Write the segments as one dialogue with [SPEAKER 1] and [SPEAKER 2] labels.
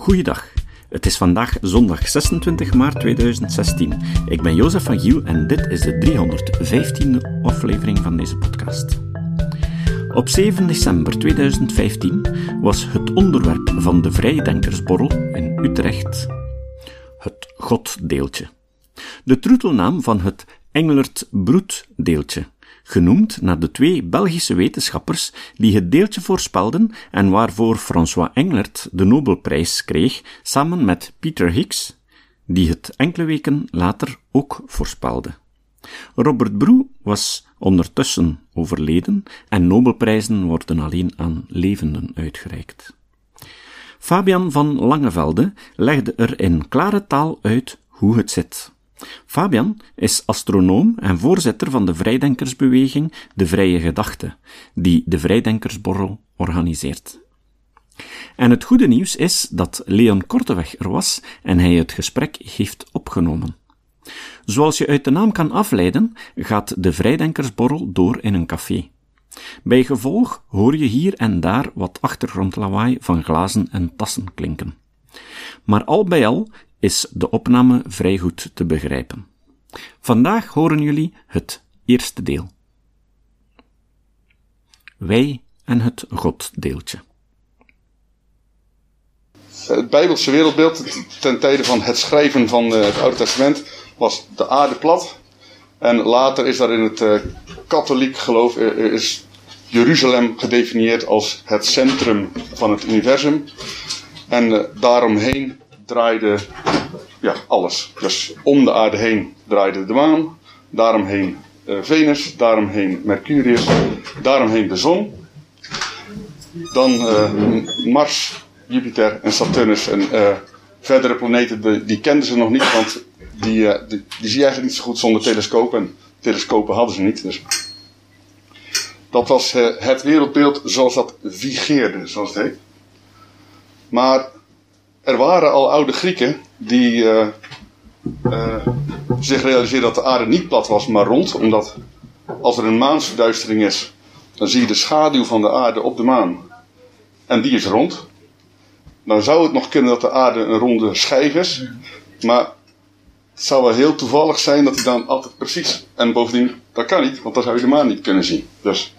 [SPEAKER 1] Goeiedag. Het is vandaag zondag 26 maart 2016. Ik ben Jozef van Giel en dit is de 315e aflevering van deze podcast. Op 7 december 2015 was het onderwerp van de Vrijdenkersborrel in Utrecht het Goddeeltje. De troetelnaam van het Englert Broeddeeltje genoemd naar de twee Belgische wetenschappers die het deeltje voorspelden en waarvoor François Englert de Nobelprijs kreeg, samen met Peter Higgs, die het enkele weken later ook voorspelde. Robert Broe was ondertussen overleden en Nobelprijzen worden alleen aan levenden uitgereikt. Fabian van Langevelde legde er in klare taal uit hoe het zit. Fabian is astronoom en voorzitter van de vrijdenkersbeweging De Vrije Gedachte, die de Vrijdenkersborrel organiseert. En het goede nieuws is dat Leon Korteweg er was en hij het gesprek heeft opgenomen. Zoals je uit de naam kan afleiden, gaat de Vrijdenkersborrel door in een café. Bij gevolg hoor je hier en daar wat achtergrondlawaai van glazen en tassen klinken. Maar al bij al is de opname vrij goed te begrijpen. Vandaag horen jullie het eerste deel. Wij en het Goddeeltje.
[SPEAKER 2] Het Bijbelse wereldbeeld ten tijde van het schrijven van eh, het Oude Testament was de aarde plat. En later is daar in het uh, katholiek geloof uh, is Jeruzalem gedefinieerd als het centrum van het universum. En daaromheen draaide ja, alles. Dus om de aarde heen draaide de maan, daaromheen uh, Venus, daaromheen Mercurius, daaromheen de zon. Dan uh, Mars, Jupiter en Saturnus en uh, verdere planeten, die, die kenden ze nog niet, want die, die, die, zie je eigenlijk niet zo goed zonder telescopen. En telescopen hadden ze niet. Dus. Dat was het wereldbeeld zoals dat vigeerde, zoals het heet. Maar er waren al oude Grieken die uh, uh, zich realiseerden dat de aarde niet plat was, maar rond. Omdat als er een maansverduistering is, dan zie je de schaduw van de aarde op de maan. En die is rond. Dan zou het nog kunnen dat de aarde een ronde schijf is. Maar het zou wel heel toevallig zijn dat hij dan altijd precies. En bovendien, dat kan niet, want dan zou je de maan niet kunnen zien. Dus,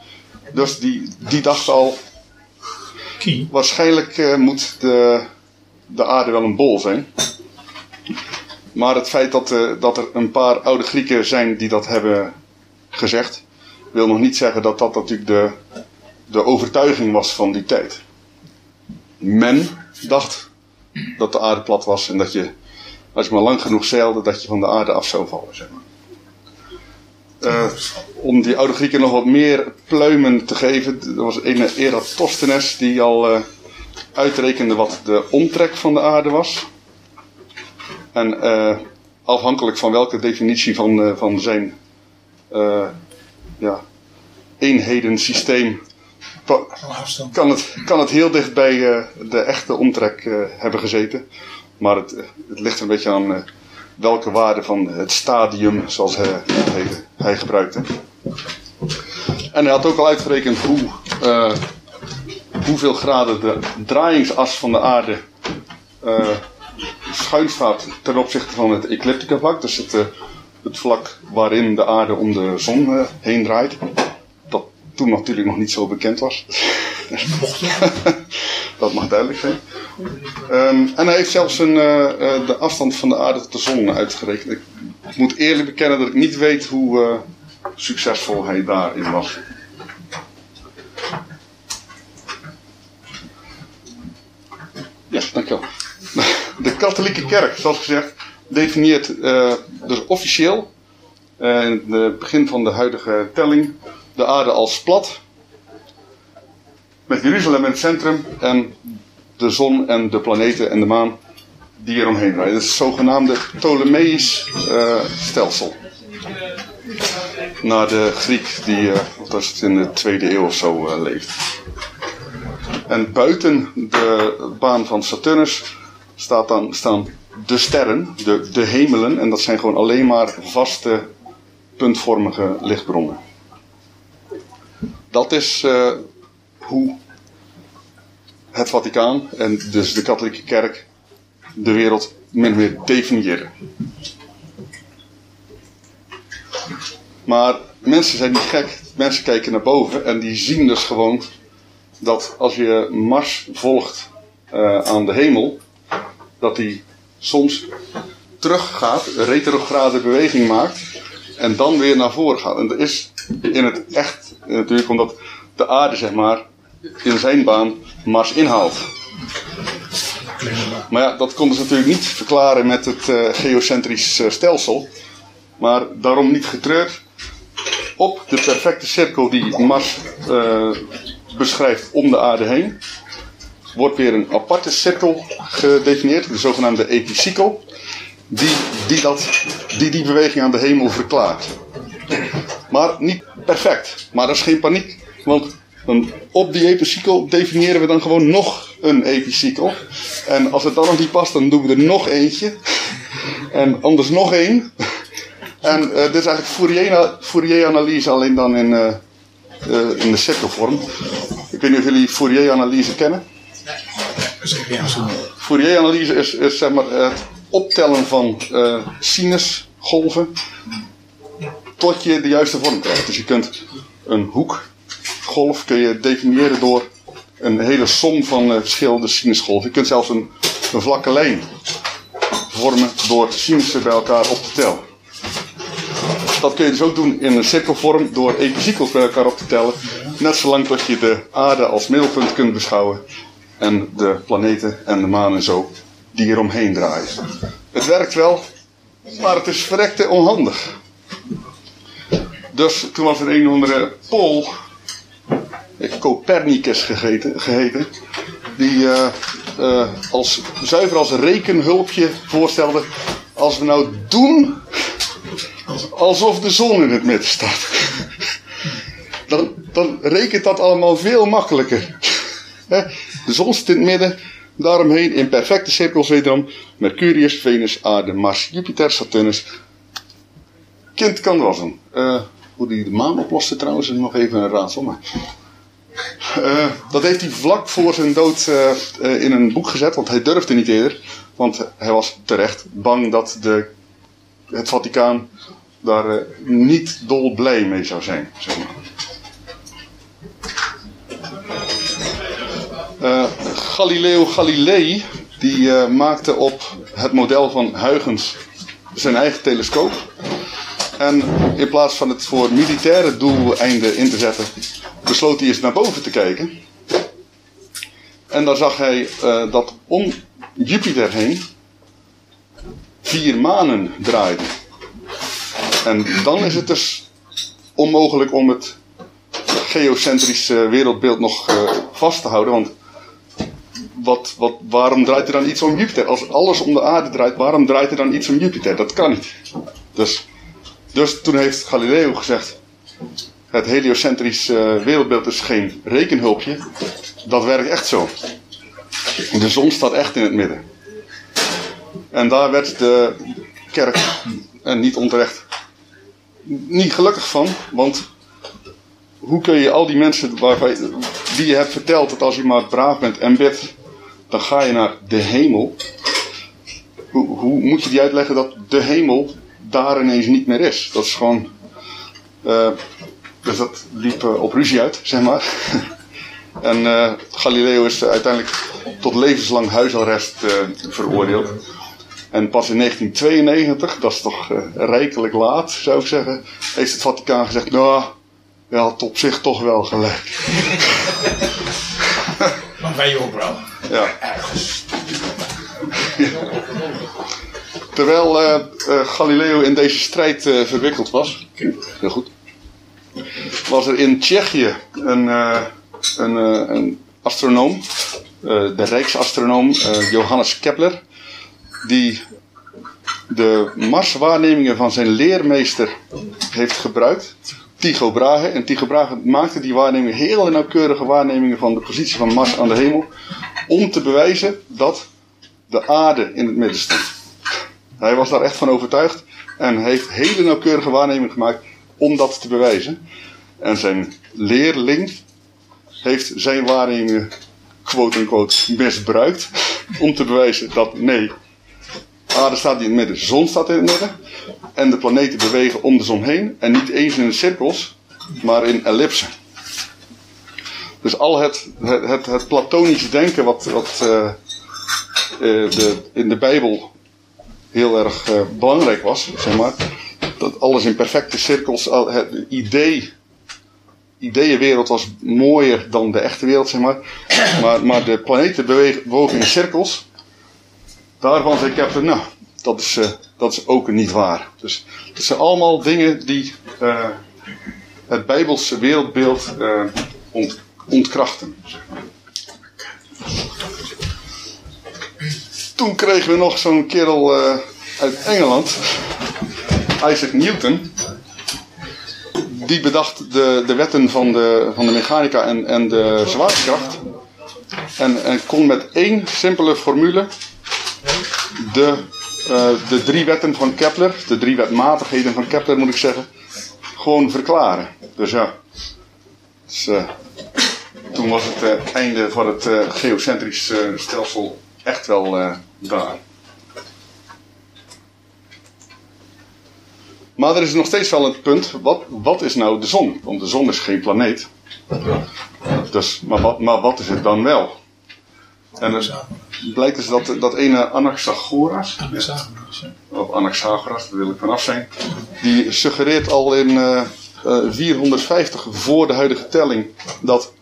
[SPEAKER 2] dus die, die dacht al. Waarschijnlijk uh, moet de de aarde wel een bol zijn. Maar het feit dat, uh, dat er een paar oude Grieken zijn die dat hebben gezegd, wil nog niet zeggen dat dat natuurlijk de, de overtuiging was van die tijd. Men dacht dat de aarde plat was en dat je, als je maar lang genoeg zeilde, dat je van de aarde af zou vallen. Zeg maar. Uh, om die oude Grieken nog wat meer pluimen te geven, er was een Eratosthenes die al. Uh, uitrekende wat de omtrek van de aarde was. En uh, afhankelijk van welke definitie van, uh, van zijn uh, ja, eenheden-systeem kan het, kan het heel dicht bij de echte omtrek hebben gezeten. Maar het, het ligt een beetje aan welke waarde van het stadium, zoals hij, hij, hij gebruikte. En hij had ook al uitgerekend hoe hoeveel graden de draaiingsas van de aarde uh, schuin staat ten opzichte van het ecliptica vlak. Dus het, uh, het vlak waarin de aarde om de zon uh, heen draait. Dat toen natuurlijk nog niet zo bekend was. dat mag duidelijk zijn. Um, en hij heeft zelfs een, de afstand van de aarde tot de zon uitgerekend. Ik moet eerlijk bekennen dat ik niet weet hoe succesvol hij daarin was. Ja, dankjewel. De katholieke kerk, zoals gezegd, definieert uh, dus officieel, uh, in het begin van de huidige telling, de aarde als plat. Met Jeruzalem in het centrum en de zon en de planeten en de maan die eromheen draaien. Dat is het zogenaamde Ptolemeïs uh, stelsel. Naar de Griek die in de tweede eeuw of zo leeft. En buiten de baan van Saturnus staat dan, staan de sterren, de, de hemelen. En dat zijn gewoon alleen maar vaste, puntvormige lichtbronnen. Dat is uh, hoe het Vaticaan en dus de katholieke kerk de wereld min meer definiëren. Maar mensen zijn niet gek. Mensen kijken naar boven en die zien dus gewoon dat als je Mars volgt uh, aan de hemel, dat die soms teruggaat, retrograde beweging maakt en dan weer naar voren gaat. En dat is in het echt natuurlijk omdat de aarde, zeg maar, in zijn baan Mars inhaalt. Maar ja, dat konden ze natuurlijk niet verklaren met het uh, geocentrisch uh, stelsel. Maar daarom niet getreurd. Op de perfecte cirkel die Mars beschrijft om de aarde heen, wordt weer een aparte cirkel gedefinieerd, de zogenaamde epicykel, die die, dat, die die beweging aan de hemel verklaart. Maar niet perfect. Maar dat is geen paniek, want op die epicykel definiëren we dan gewoon nog een epicykel. En als het dan nog niet past, dan doen we er nog eentje. En anders nog één. En uh, dit is eigenlijk Fourier-analyse, alleen dan in, uh, uh, in de cirkelvorm. Ik weet niet of jullie Fourier-analyse kennen. Fourier-analyse is, is zeg maar, het optellen van sinusgolven tot je de juiste vorm krijgt. Dus je kunt een hoekgolf kun je definiëren door een hele som van verschillende sinusgolven. Je kunt zelfs een, een vlakke lijn vormen door sinussen bij elkaar op te tellen. Dat kun je dus ook doen in een cirkelvorm door epicycles bij elkaar op te tellen. Net zolang tot je de aarde als middelpunt kunt beschouwen. En de planeten en de maan en zo die eromheen draaien. Het werkt wel, maar het is verrekte onhandig. Dus toen was er een onder de Pool, Copernicus gegeten, geheten, die uh, uh, als, zuiver als rekenhulpje voorstelde: als we nou doen alsof de zon in het midden staat. Dan, dan rekent dat allemaal veel makkelijker. De zon zit in het midden, daaromheen in perfecte cirkels wederom Mercurius, Venus, Aarde, Mars, Jupiter, Saturnus. Kind kan zijn. Uh, hoe die de maan oploste trouwens is nog even een raadsel. Maar, uh, dat heeft hij vlak voor zijn dood uh, in een boek gezet, want hij durfde niet eerder. Want hij was terecht bang dat de, het Vaticaan daar uh, niet dol blij mee zou zijn. Zeg maar. uh, Galileo Galilei die uh, maakte op het model van Huygens zijn eigen telescoop. En in plaats van het voor militaire doeleinden in te zetten, besloot hij eens naar boven te kijken. En daar zag hij dat om Jupiter heen vier manen draaiden. En dan is het dus onmogelijk om het geocentrische wereldbeeld nog uh, vast te houden. Want wat, wat, waarom draait er dan iets om Jupiter? Als alles om de aarde draait, waarom draait er dan iets om Jupiter? Dat kan niet. Dus, dus toen heeft Galileo gezegd: het heliocentrische wereldbeeld is geen rekenhulpje. Dat werkt echt zo. De zon staat echt in het midden. En daar werd de kerk, en niet onterecht, niet gelukkig van, want hoe kun je al die mensen waarvan, die je hebt verteld dat als je maar braaf bent en bidt, dan ga je naar de hemel. Hoe, hoe, moet je die uitleggen dat de hemel daar ineens niet meer is? Dat is gewoon. Uh, dus dat liep uh, op ruzie uit, zeg maar. en uh, Galileo is uiteindelijk tot levenslang huisarrest veroordeeld. En pas in 1992, dat is toch rijkelijk laat, zou ik zeggen, heeft het Vaticaan gezegd: Nou, je had op zich toch wel gelijk.
[SPEAKER 3] Maar wij ook wel.
[SPEAKER 2] Ja. Terwijl uh, uh, Galileo in deze strijd uh, verwikkeld was, heel goed, was er in Tsjechië een, een, een astronoom, de rijksastronoom Johannes Kepler, die de Marswaarnemingen van zijn leermeester heeft gebruikt Tycho Brahe. En Tycho Brahe maakte die waarnemingen, hele nauwkeurige waarnemingen van de positie van Mars aan de hemel, om te bewijzen dat de aarde in het midden stond. Hij was daar echt van overtuigd en heeft hele nauwkeurige waarnemingen gemaakt om dat te bewijzen. En zijn leerling heeft zijn waarnemingen quote-unquote misbruikt om te bewijzen dat nee, aarde staat in het midden, de zon staat in het midden. En de planeten bewegen om de zon heen. En niet eens in cirkels, maar in ellipsen. Dus al het, het, het, platonische denken wat, wat uh, de, in de Bijbel heel erg uh, belangrijk was, zeg maar. Dat alles in perfecte cirkels, het idee, ideeënwereld was mooier dan de echte wereld, zeg maar. Maar, maar de planeten bewogen in cirkels. Daarvan zei Kepler, nou, dat is, uh, dat is ook niet waar. Dus het zijn allemaal dingen die het Bijbelse wereldbeeld ont, ontkrachten. Toen kregen we nog zo'n kerel uit Engeland, Isaac Newton. Die bedacht de, de wetten van de, van de mechanica en, en de zwaartekracht. En, en kon met één simpele formule de, uh, de drie wetten van Kepler, de drie wetmatigheden van Kepler moet ik zeggen, gewoon verklaren. Dus ja, dus, uh, toen was het uh, einde van het geocentrisch stelsel echt wel daar. Maar er is nog steeds wel het punt, wat, wat is nou de zon? Want de zon is geen planeet. Dus, maar, wat, maar wat is het dan wel? En het blijkt dus dat, dat ene Anaxagoras,
[SPEAKER 3] Anaxagoras,
[SPEAKER 2] of Anaxagoras, daar wil ik vanaf zijn, die suggereert al in uh, uh, 450 voor de huidige telling dat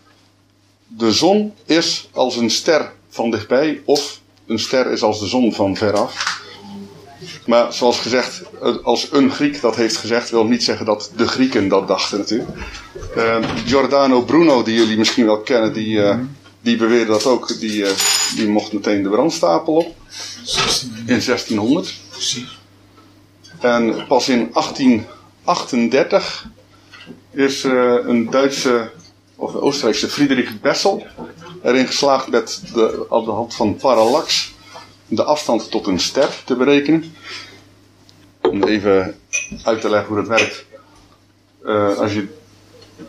[SPEAKER 2] de zon is als een ster van dichtbij of een ster is als de zon van veraf. Maar zoals gezegd, als een Griek dat heeft gezegd, wil niet zeggen dat de Grieken dat dachten natuurlijk. Uh, Giordano Bruno, die jullie misschien wel kennen, die, uh, die beweerde dat ook. Die, uh, die mocht meteen de brandstapel op. In 1600.
[SPEAKER 3] Precies.
[SPEAKER 2] En pas in 1838 is een Duitse of Oostenrijkse Friedrich Bessel erin geslaagd met de, de hand van parallax de afstand tot een ster te berekenen. Om even uit te leggen hoe dat werkt. Uh, als je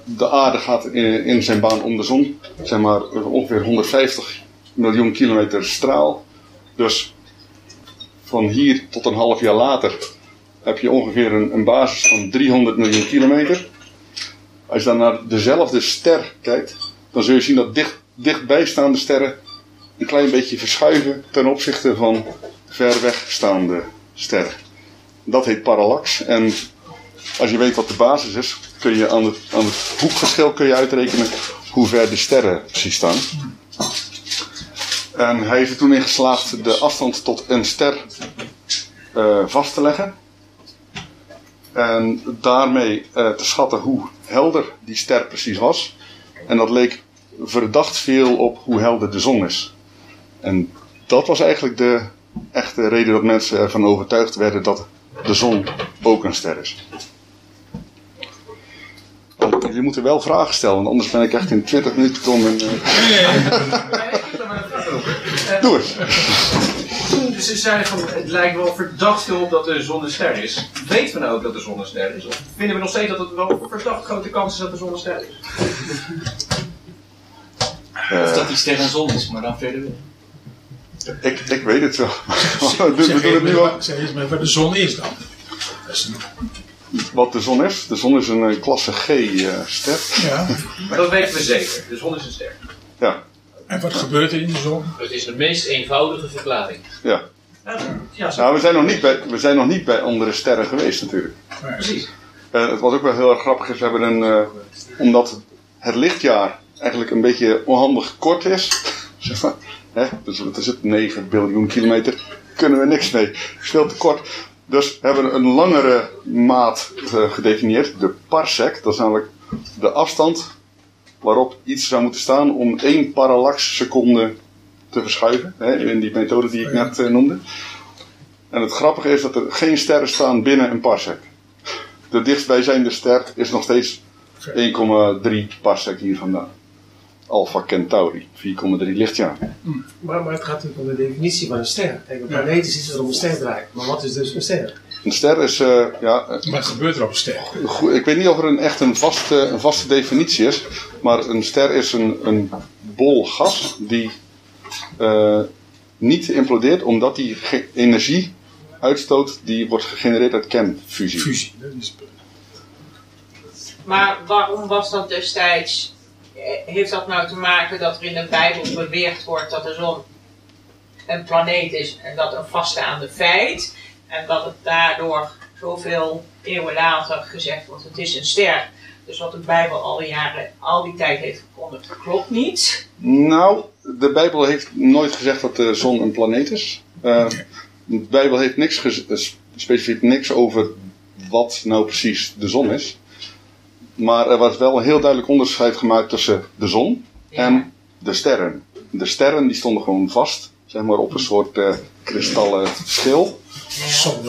[SPEAKER 2] de aarde gaat in, zijn baan om de zon, zeg maar ongeveer 150 miljoen kilometer straal. Dus van hier tot een half jaar later heb je ongeveer een, een basis van 300 miljoen kilometer. Als je dan naar dezelfde ster kijkt, dan zul je zien dat dicht, dichtbijstaande sterren een klein beetje verschuiven ten opzichte van ver wegstaande sterren. Dat heet parallax. En als je weet wat de basis is, kun je aan het, aan het hoekverschil kun je uitrekenen hoe ver de sterren precies staan. En hij is er toen in geslaagd de afstand tot een ster uh, vast te leggen. En daarmee uh, te schatten hoe helder die ster precies was. En dat leek verdacht veel op hoe helder de zon is. En dat was eigenlijk de echte reden dat mensen ervan overtuigd werden dat de zon ook een ster is. Want jullie moeten wel vragen stellen, want anders ben ik echt in 20 minuten tom. En, uh... Doe het.
[SPEAKER 4] Dus ze zeiden van, het lijkt wel verdacht veel op dat de zon een ster is. Weten we nou ook dat de zon een ster is? Of vinden we nog steeds dat het wel verdacht grote kans is dat de zon een ster is?
[SPEAKER 2] Uh,
[SPEAKER 5] of dat die ster een zon is, maar dan verder weer.
[SPEAKER 2] Ik, ik weet het wel.
[SPEAKER 3] we doen het nu ook. Zeg eens maar wat de zon is dan. Dat is een...
[SPEAKER 2] Wat de zon is? De zon is een klasse G-ster.
[SPEAKER 3] Uh, ja.
[SPEAKER 4] Maar dat weten we zeker. De zon is een ster.
[SPEAKER 2] Ja.
[SPEAKER 3] En wat gebeurt er in de zon?
[SPEAKER 5] Het is de meest eenvoudige verklaring.
[SPEAKER 2] Ja.
[SPEAKER 4] Ja,
[SPEAKER 2] nou, we, zijn nog niet bij, we zijn nog niet bij andere sterren geweest natuurlijk.
[SPEAKER 3] Nee.
[SPEAKER 4] Precies.
[SPEAKER 2] Uh, het was ook wel heel erg grappig. We hebben een, uh, omdat het lichtjaar eigenlijk een beetje onhandig kort is. zeg maar, hè, dus wat is het? 9 biljoen kilometer. Kunnen we niks mee. Veel te kort. Dus hebben we een langere maat uh, gedefinieerd. De parsec. Dat is namelijk de afstand waarop iets zou moeten staan om één parallax seconde te verschuiven. Hè, in die methode die ik net uh, noemde. En het grappige is dat er geen sterren staan binnen een parsec. De dichtstbijzijnde ster is nog steeds 1,3 parsec hier vandaan. Alpha Centauri, 4,3 lichtjaar.
[SPEAKER 6] Maar, maar het gaat natuurlijk om de definitie van een ster. Kijk, een planeet is iets wat om een ster draait. Maar wat is dus een ster?
[SPEAKER 2] Een ster is, uh, ja...
[SPEAKER 3] Wat gebeurt er op een ster?
[SPEAKER 2] Goed, ik weet niet of er een, echt een vaste, een vaste definitie is. Maar een ster is een, een bol gas die uh, niet implodeert omdat die energie uitstoot die wordt gegenereerd uit kernfusie.
[SPEAKER 3] Fusie. Dat is
[SPEAKER 7] Maar waarom was dat destijds? Eh, Heeft dat nou te maken dat er in de Bijbel beweerd wordt dat de zon een planeet is en dat een vaststaande feit? En dat het daardoor zoveel eeuwen later gezegd wordt: het is een ster. Dus wat de Bijbel al die jaren, al die tijd heeft verkondigd, klopt niet.
[SPEAKER 2] Nou, de Bijbel heeft nooit gezegd dat de zon een planeet is. Eh, de Bijbel heeft niks eh, specifiek niks over wat nou precies de zon is. Maar er was wel een heel duidelijk onderscheid gemaakt tussen de zon en de sterren. De sterren die stonden gewoon vast, zeg maar op een soort eh, kristallen schil.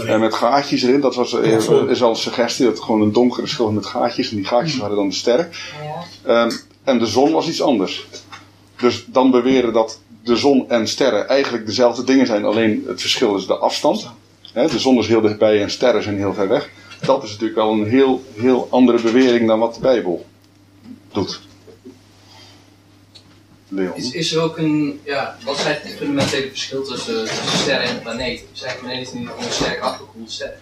[SPEAKER 2] En met gaatjes erin, dat was, eh, is al een suggestie, dat het gewoon een donkere schil met gaatjes. En die gaatjes waren dan de sterren.
[SPEAKER 7] Ja.
[SPEAKER 2] Ehm, en de zon was iets anders. Dus dan beweren dat de zon en sterren eigenlijk dezelfde dingen zijn, alleen het verschil is de afstand. Hè, de zon is heel dichtbij en sterren zijn heel ver weg. Dat is natuurlijk wel een heel, heel andere bewering dan wat de Bijbel doet. Leon.
[SPEAKER 5] Is, is er ook een, ja, wat is het fundamentele verschil tussen, tussen sterren en planeten? Zijn planeten niet gewoon sterk afgekoeld sterren?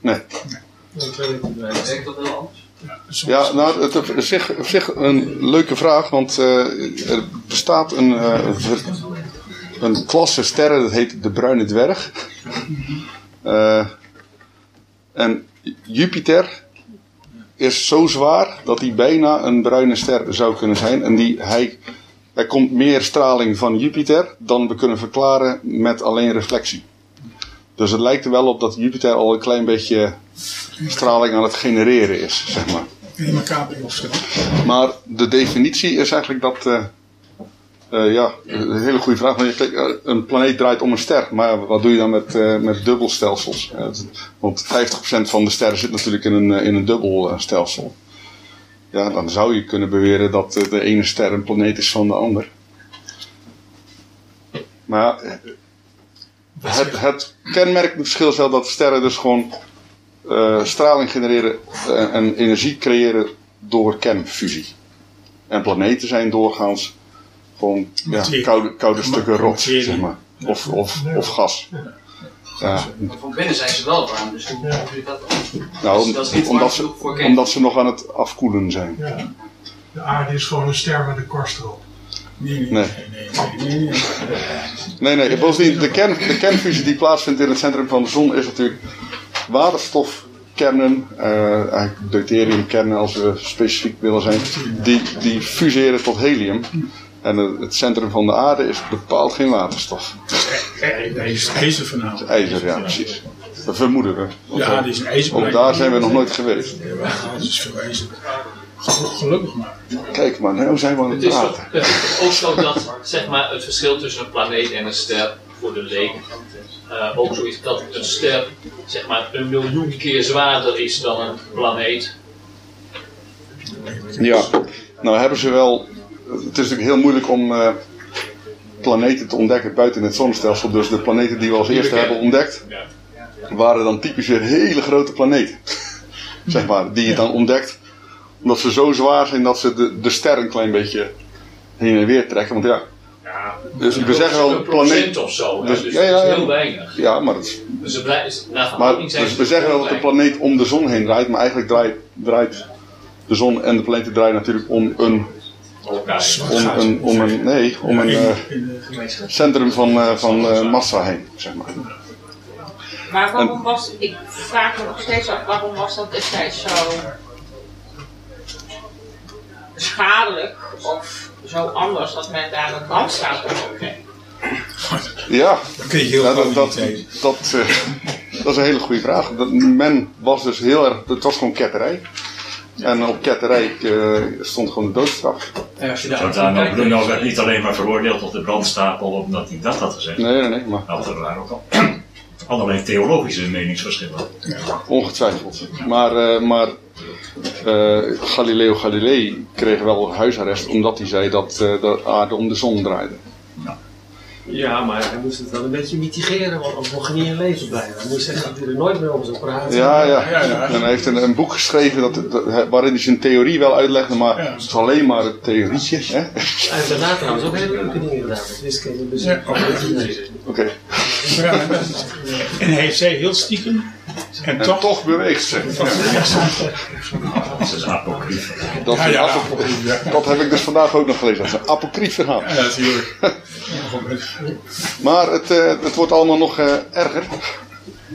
[SPEAKER 2] Nee.
[SPEAKER 6] Dat weet ik niet.
[SPEAKER 5] Werkt dat heel anders?
[SPEAKER 2] Ja, nou, het is op zich, op zich een leuke vraag, want eh, er bestaat een, eh, een klasse sterren, dat heet de bruine dwerg. Eh, en Jupiter is zo zwaar dat hij bijna een bruine ster zou kunnen zijn. En die, hij, er komt meer straling van Jupiter dan we kunnen verklaren met alleen reflectie. Dus het lijkt er wel op dat Jupiter al een klein beetje straling aan het genereren is, zeg maar.
[SPEAKER 3] In elkaar.
[SPEAKER 2] Maar de definitie is eigenlijk dat. eh, eh, ja, een hele goede vraag. Eh, een planeet draait om een ster. Maar wat doe je dan met, eh, met dubbelstelsels? Want 50% van de sterren zit natuurlijk in een, in een dubbelstelsel. Ja, dan zou je kunnen beweren dat de ene ster een planeet is van de ander. Maar het, het kenmerkende verschil is wel dat sterren dus gewoon straling genereren en energie creëren door kernfusie. En planeten zijn doorgaans gewoon ja, koude, koude stukken rots,
[SPEAKER 3] Materie.
[SPEAKER 2] zeg maar. Of, of, of gas. Ja,
[SPEAKER 5] Maar van binnen zijn ze wel warm, dus hoe je dat dan?
[SPEAKER 2] nou,
[SPEAKER 5] dat is niet
[SPEAKER 2] omdat, ze, omdat ze nog aan het afkoelen zijn.
[SPEAKER 8] Ja. De aarde is gewoon een ster met een korst erop.
[SPEAKER 3] Nee, nee,
[SPEAKER 2] Nee.
[SPEAKER 3] nee. nee, nee, nee.
[SPEAKER 2] Nee, bovendien, de, kern, de kernfusie die plaatsvindt in het centrum van de zon is natuurlijk waterstofkernen, eh eigenlijk deuteriumkernen als we specifiek willen zijn, die, die fuseren tot helium. En het- het centrum van de aarde is bepaald geen waterstof.
[SPEAKER 3] Nee, is ijzer vanavond.
[SPEAKER 2] IJzer, ja, precies. Dat vermoeden we.
[SPEAKER 3] Ja, die is een ijzer.
[SPEAKER 2] ook daar zijn we nog nooit geweest.
[SPEAKER 3] Ja, dat is veel ijzer. Gelukkig maar.
[SPEAKER 2] Kijk maar, nou zijn we aan het
[SPEAKER 5] Het is, toch,
[SPEAKER 2] praten.
[SPEAKER 5] het is toch ook zo dat zeg maar, het verschil tussen een planeet en een ster voor de leek eh, ook zo is dat een ster zeg maar, een miljoen keer zwaarder is dan een planeet.
[SPEAKER 2] Ja, nou hebben ze wel. Het is natuurlijk heel moeilijk om eh, planeten te ontdekken buiten het zonnestelsel. Dus de planeten die we als eerste hebben ontdekt, waren dan typisch weer hele grote planeten. zeg maar, die je dan ontdekt omdat ze zo zwaar zijn dat ze de, de ster een klein beetje heen en weer trekken. Want ja,
[SPEAKER 5] Ja,
[SPEAKER 2] dus we zeggen wel planeet.
[SPEAKER 5] of zo,
[SPEAKER 2] Dus-
[SPEAKER 5] dus,
[SPEAKER 2] ja,
[SPEAKER 5] heel weinig.
[SPEAKER 2] Ja, maar, het is-
[SPEAKER 5] Dus
[SPEAKER 2] maar
[SPEAKER 5] zijn
[SPEAKER 2] dus we zeggen wel dat de planeet om de zon heen draait, maar eigenlijk draait, draait de zon en de planeten draaien natuurlijk om een. Om een, om een, nee, om een eh, centrum van, eh, van eh, massa heen, zeg maar.
[SPEAKER 7] Maar waarom was, ik vraag me nog steeds af, waarom was dat destijds zo schadelijk of zo anders dat men daar een brandstaat op kreeg?
[SPEAKER 2] Ja,
[SPEAKER 3] Dan kun je heel
[SPEAKER 2] ja,
[SPEAKER 3] gauw
[SPEAKER 2] dat, dat, dat, eh, dat is een hele goede vraag. Dat, men was dus heel erg, het was gewoon ketterij. En op ketterij eh, stond gewoon de doodstraf.
[SPEAKER 5] En als je daar
[SPEAKER 9] nou Bruno werd niet alleen maar veroordeeld op de brandstapel omdat hij dat had gezegd.
[SPEAKER 2] Nee, nee, nee, maar
[SPEAKER 9] Nou, er waren ook al allerlei theologische meningsverschillen.
[SPEAKER 2] ongetwijfeld. Maar, eh, maar eh, Galileo Galilei kreeg wel huisarrest omdat hij zei dat eh, de aarde om de zon draaide.
[SPEAKER 6] Ja, maar hij moest het wel een beetje mitigeren, want anders mocht hij niet in leven blijven. Hij moest zeggen dat hij er nooit meer over zou praten.
[SPEAKER 2] Ja, ja.
[SPEAKER 3] Ja, ja.
[SPEAKER 2] En hij heeft een, een boek geschreven dat, dat- waarin hij zijn theorie wel uitlegde, maar
[SPEAKER 3] Ja.
[SPEAKER 2] het is alleen maar een theorietje. Hè?
[SPEAKER 6] Hij heeft daarna trouwens ook hele leuke dingen gedaan met wiskunde. Dus
[SPEAKER 3] Ja.
[SPEAKER 2] Oké.
[SPEAKER 3] Ja, en hij zei heel stiekem. En
[SPEAKER 2] En
[SPEAKER 3] toch.
[SPEAKER 2] toch beweegt ze.
[SPEAKER 9] Dat is.
[SPEAKER 2] Dat,
[SPEAKER 3] Ja,
[SPEAKER 2] een
[SPEAKER 3] ja,
[SPEAKER 2] apo-
[SPEAKER 3] ja.
[SPEAKER 2] dat heb ik dus vandaag ook nog gelezen. Dat is een apocrief verhaal.
[SPEAKER 3] Ja, natuurlijk.
[SPEAKER 2] Maar het, eh, het wordt allemaal nog eh, erger.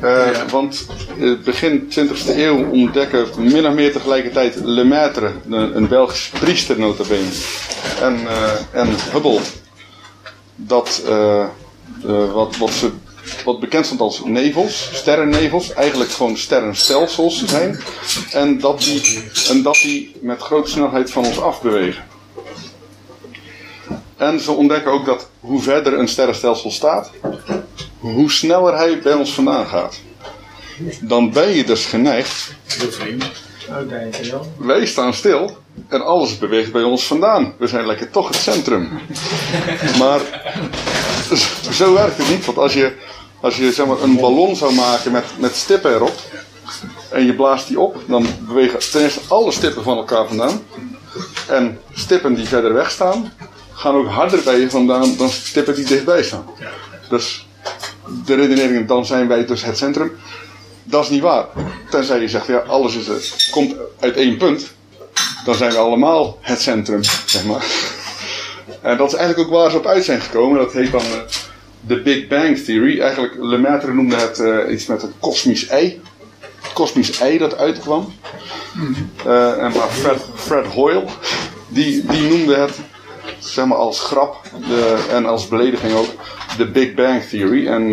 [SPEAKER 2] Eh, Want eh, begin 20e eeuw ontdekken min of meer tegelijkertijd Lemaitre, een, een Belgisch priester nota bene, en, eh, en Hubble, dat eh, wat, wat, ze, wat bekend stond als nevels, sterrennevels, eigenlijk gewoon sterrenstelsels zijn, en dat die, en dat die met grote snelheid van ons afbewegen. En ze ontdekken ook dat hoe verder een sterrenstelsel staat, hoe sneller hij bij ons vandaan gaat. Dan ben je dus geneigd, wij staan stil en alles beweegt bij ons vandaan. We zijn lekker toch het centrum. Maar zo werkt het niet, want als je, als je zeg maar, een ballon zou maken met, met stippen erop en je blaast die op, dan bewegen ten eerste alle stippen van elkaar vandaan. En stippen die verder weg staan, gaan ook harder bij je vandaan dan stippen die dichtbij staan. Dus de redenering, dan zijn wij dus het centrum. Dat is niet waar. Tenzij je zegt, ja, alles is, komt uit één punt. Dan zijn we allemaal het centrum, zeg maar. En dat is eigenlijk ook waar ze op uit zijn gekomen. Dat heet dan eh, de Big Bang Theory. Eigenlijk, Lemaitre noemde het eh, iets met een kosmisch ei. Kosmisch ei dat uitkwam. Eh, en maar Fred, Fred Hoyle, die, die noemde het zeg maar als grap de, en als belediging ook de Big Bang Theory. En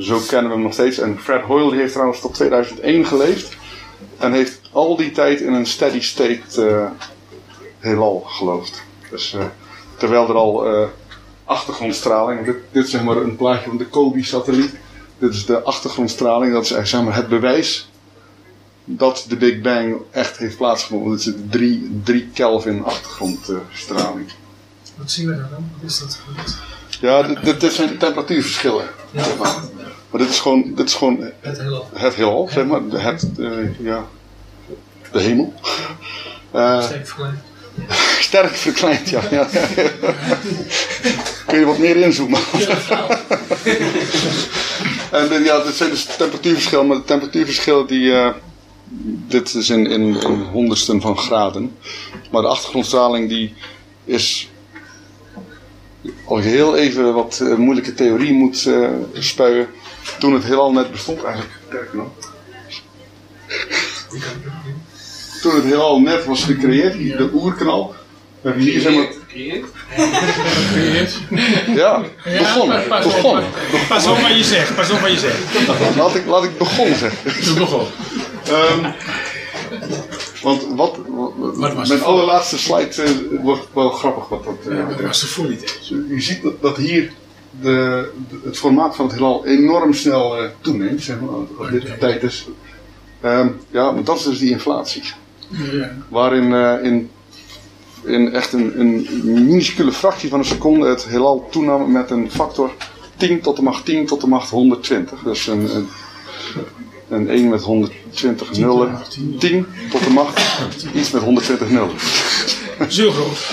[SPEAKER 2] zo kennen we hem nog steeds. En Fred Hoyle die heeft trouwens tot 2001 geleefd. En heeft al die tijd in een steady state heelal geloofd. Dus eh, terwijl er al eh, achtergrondstraling, dit, dit is zeg maar een plaatje van de Kobe-satelliet. Dit is de achtergrondstraling, dat is eigenlijk zeg maar het bewijs dat de Big Bang echt heeft plaatsgevonden. Dit is de 3, 3 Kelvin achtergrondstraling.
[SPEAKER 3] Wat zien we daar dan? Wat is dat?
[SPEAKER 2] Ja, dit, zijn temperatuurverschillen. zeg maar. Maar dit is gewoon, dit is gewoon
[SPEAKER 3] Het hele.
[SPEAKER 2] het heelal, zeg maar. De- Het, eh, ja, de hemel. sterk verkleind, ja. ja. Kun je wat meer inzoomen? en eh, ja, dit zijn dus temperatuurverschillen, maar de temperatuurverschillen die... eh, dit is in, in, in honderdsten van graden. Maar de achtergrondstraling die is... Als je heel even wat eh, moeilijke theorie moet eh, spuien. Toen het heelal net bestond, eigenlijk sterker nog. Toen het heelal net was gecreëerd, die- de oerknal. We hebben hier zeg maar, ja, begonnen.
[SPEAKER 3] Pas op,
[SPEAKER 2] begonnen.
[SPEAKER 3] Pas op wat je zegt. Pas op wat je zegt.
[SPEAKER 2] Laat ik, laat ik begonnen zeggen.
[SPEAKER 3] Doe nog op.
[SPEAKER 2] Ehm, want wat, wat- mijn
[SPEAKER 3] het?
[SPEAKER 2] allerlaatste slide eh, wordt wel grappig. Wat dat, eh,
[SPEAKER 3] Dat was de voor niet eens.
[SPEAKER 2] je ziet dat, dat hier de, de- het formaat van het heelal enorm snel eh, toeneemt, zeg maar, als dit de tijd is. Ehm, ja, maar dat is dus die inflatie.
[SPEAKER 3] Ja.
[SPEAKER 2] Waarin eh, in, in echt een, een minuscule fractie van een seconde het heelal toenam met een factor 10 tot de macht 10 tot de macht 120. Dus een, een, een 1 met 120 nullen. 10 tot de macht iets met 120 nullen.
[SPEAKER 3] Zo groot.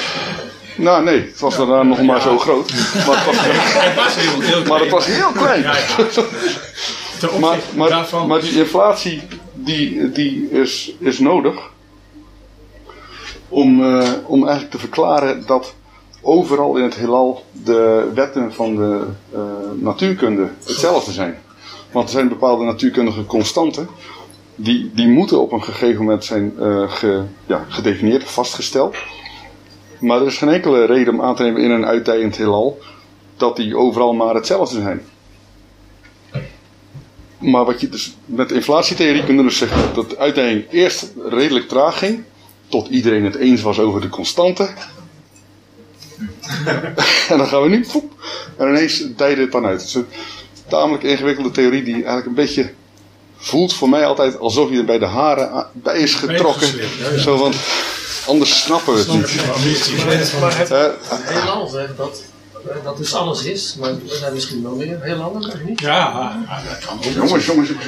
[SPEAKER 2] Nou nee, het was daarna nog maar zo groot. Maar het was,
[SPEAKER 3] Hij was heel, heel
[SPEAKER 2] maar het was heel klein.
[SPEAKER 3] Ja, ja. Ten
[SPEAKER 2] Maar, maar die inflatie die, die is, is nodig om, eh, om eigenlijk te verklaren dat overal in het heelal de wetten van de eh, natuurkunde hetzelfde zijn. Want er zijn bepaalde natuurkundige constanten die, die moeten op een gegeven moment zijn eh, ja, gedefinieerd, vastgesteld. Maar er is geen enkele reden om aan te nemen in een uitdijend heelal dat die overal maar hetzelfde zijn. Maar wat je dus met inflatietheorie kunt dus zeggen dat de uitdijing eerst redelijk traag ging, tot iedereen het eens was over de constante. en dan gaan we nu, poep, en ineens dijde het dan uit. Het is een tamelijk ingewikkelde theorie die eigenlijk een beetje voelt voor mij altijd alsof je er bij de haren bij is getrokken.
[SPEAKER 3] gesleept, ja, ja.
[SPEAKER 2] Zo van, anders snappen we het niet.
[SPEAKER 6] Maar het heelal zegt dat dat dus alles is, maar er zijn misschien wel meer heel anders, of niet?
[SPEAKER 3] Ja, dat kan ook.
[SPEAKER 2] Jongens, jongens, jongens.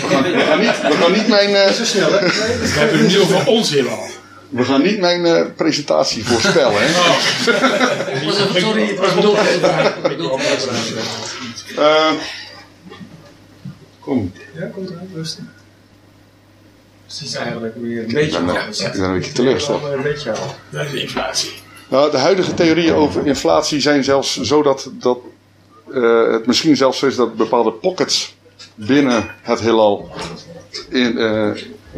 [SPEAKER 2] We gaan, we gaan niet, we gaan niet mijn, eh,
[SPEAKER 6] Zo snel, hè?
[SPEAKER 3] We hebben het nu over ons heelal.
[SPEAKER 2] we gaan niet mijn eh, presentatie voorspellen. Hè?
[SPEAKER 6] Sorry, het was.
[SPEAKER 2] Eh, kom,
[SPEAKER 6] Ja, komt eruit, rustig. Het is eigenlijk weer een beetje
[SPEAKER 2] ik ben,
[SPEAKER 6] al
[SPEAKER 2] eh, ik een beetje teleurgesteld.
[SPEAKER 6] Een beetje al.
[SPEAKER 3] Dat is de inflatie.
[SPEAKER 2] Nou, de huidige theorieën over inflatie zijn zelfs zo dat, dat eh, het misschien zelfs zo is dat bepaalde pockets binnen het heelal in, eh,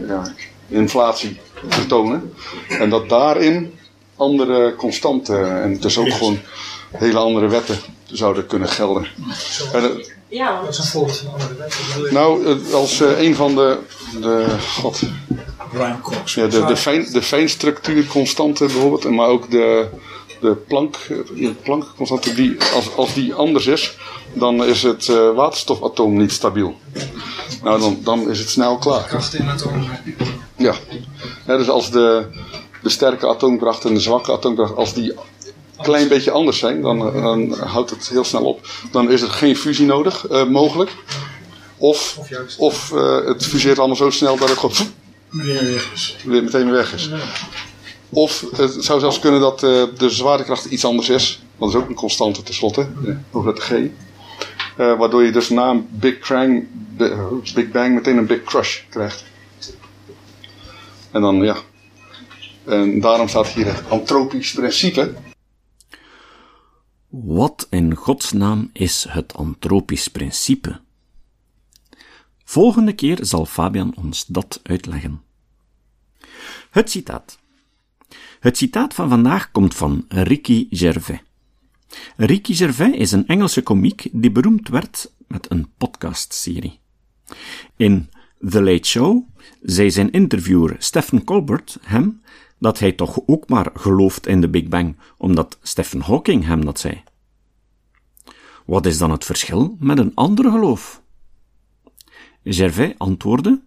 [SPEAKER 2] ja, inflatie vertonen. En dat daarin andere constanten en dus ook gewoon hele andere wetten zouden kunnen gelden. En,
[SPEAKER 7] Ja,
[SPEAKER 6] Dat
[SPEAKER 7] want
[SPEAKER 6] is een voorbeeld van andere wetten.
[SPEAKER 2] nou, als eh, een van de, de, god,
[SPEAKER 3] Brian Cox.
[SPEAKER 2] ja, de, de, fijn, de fijnstructuurconstanten bijvoorbeeld, en maar ook de, de plank, eh, plankconstante, die, als, als die anders is, dan is het eh, waterstofatoom niet stabiel. Nou, dan, dan is het snel klaar.
[SPEAKER 6] Kracht in het om.
[SPEAKER 2] Ja. Ja, dus als de, de sterke atoomkracht en de zwakke atoomkracht, als die klein beetje anders zijn, dan, eh, dan houdt het heel snel op. Dan is er geen fusie nodig, eh, mogelijk. Of,
[SPEAKER 6] Of
[SPEAKER 2] eh, het fuseert allemaal zo snel dat het gewoon pff,
[SPEAKER 3] Meneer weg is.
[SPEAKER 2] weer meteen weer weg is. Of het zou zelfs kunnen dat eh, de zwaartekracht iets anders is. Dat is ook een constante tenslotte, eh, over het G. Waardoor je dus na een Big, Krang, eh, Big Bang meteen een Big Crush krijgt. En dan ja. En daarom staat hier het antropisch principe.
[SPEAKER 1] Wat in godsnaam is het antropisch principe? Volgende keer zal Fabian ons dat uitleggen. Het citaat. Het citaat van vandaag komt van Ricky Gervais. Ricky Gervais is een Engelse komiek die beroemd werd met een podcastserie. In The Late Show zei zijn interviewer Stephen Colbert hem dat hij toch ook maar gelooft in de Big Bang, omdat Stephen Hawking hem dat zei. Wat is dan het verschil met een ander geloof? Gervais antwoordde: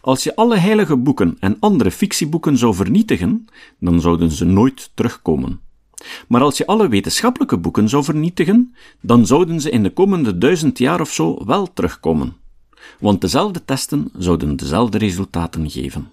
[SPEAKER 1] Als je alle heilige boeken en andere fictieboeken zou vernietigen, dan zouden ze nooit terugkomen. Maar als je alle wetenschappelijke boeken zou vernietigen, dan zouden ze in de komende duizend jaar of zo wel terugkomen. Want dezelfde testen zouden dezelfde resultaten geven.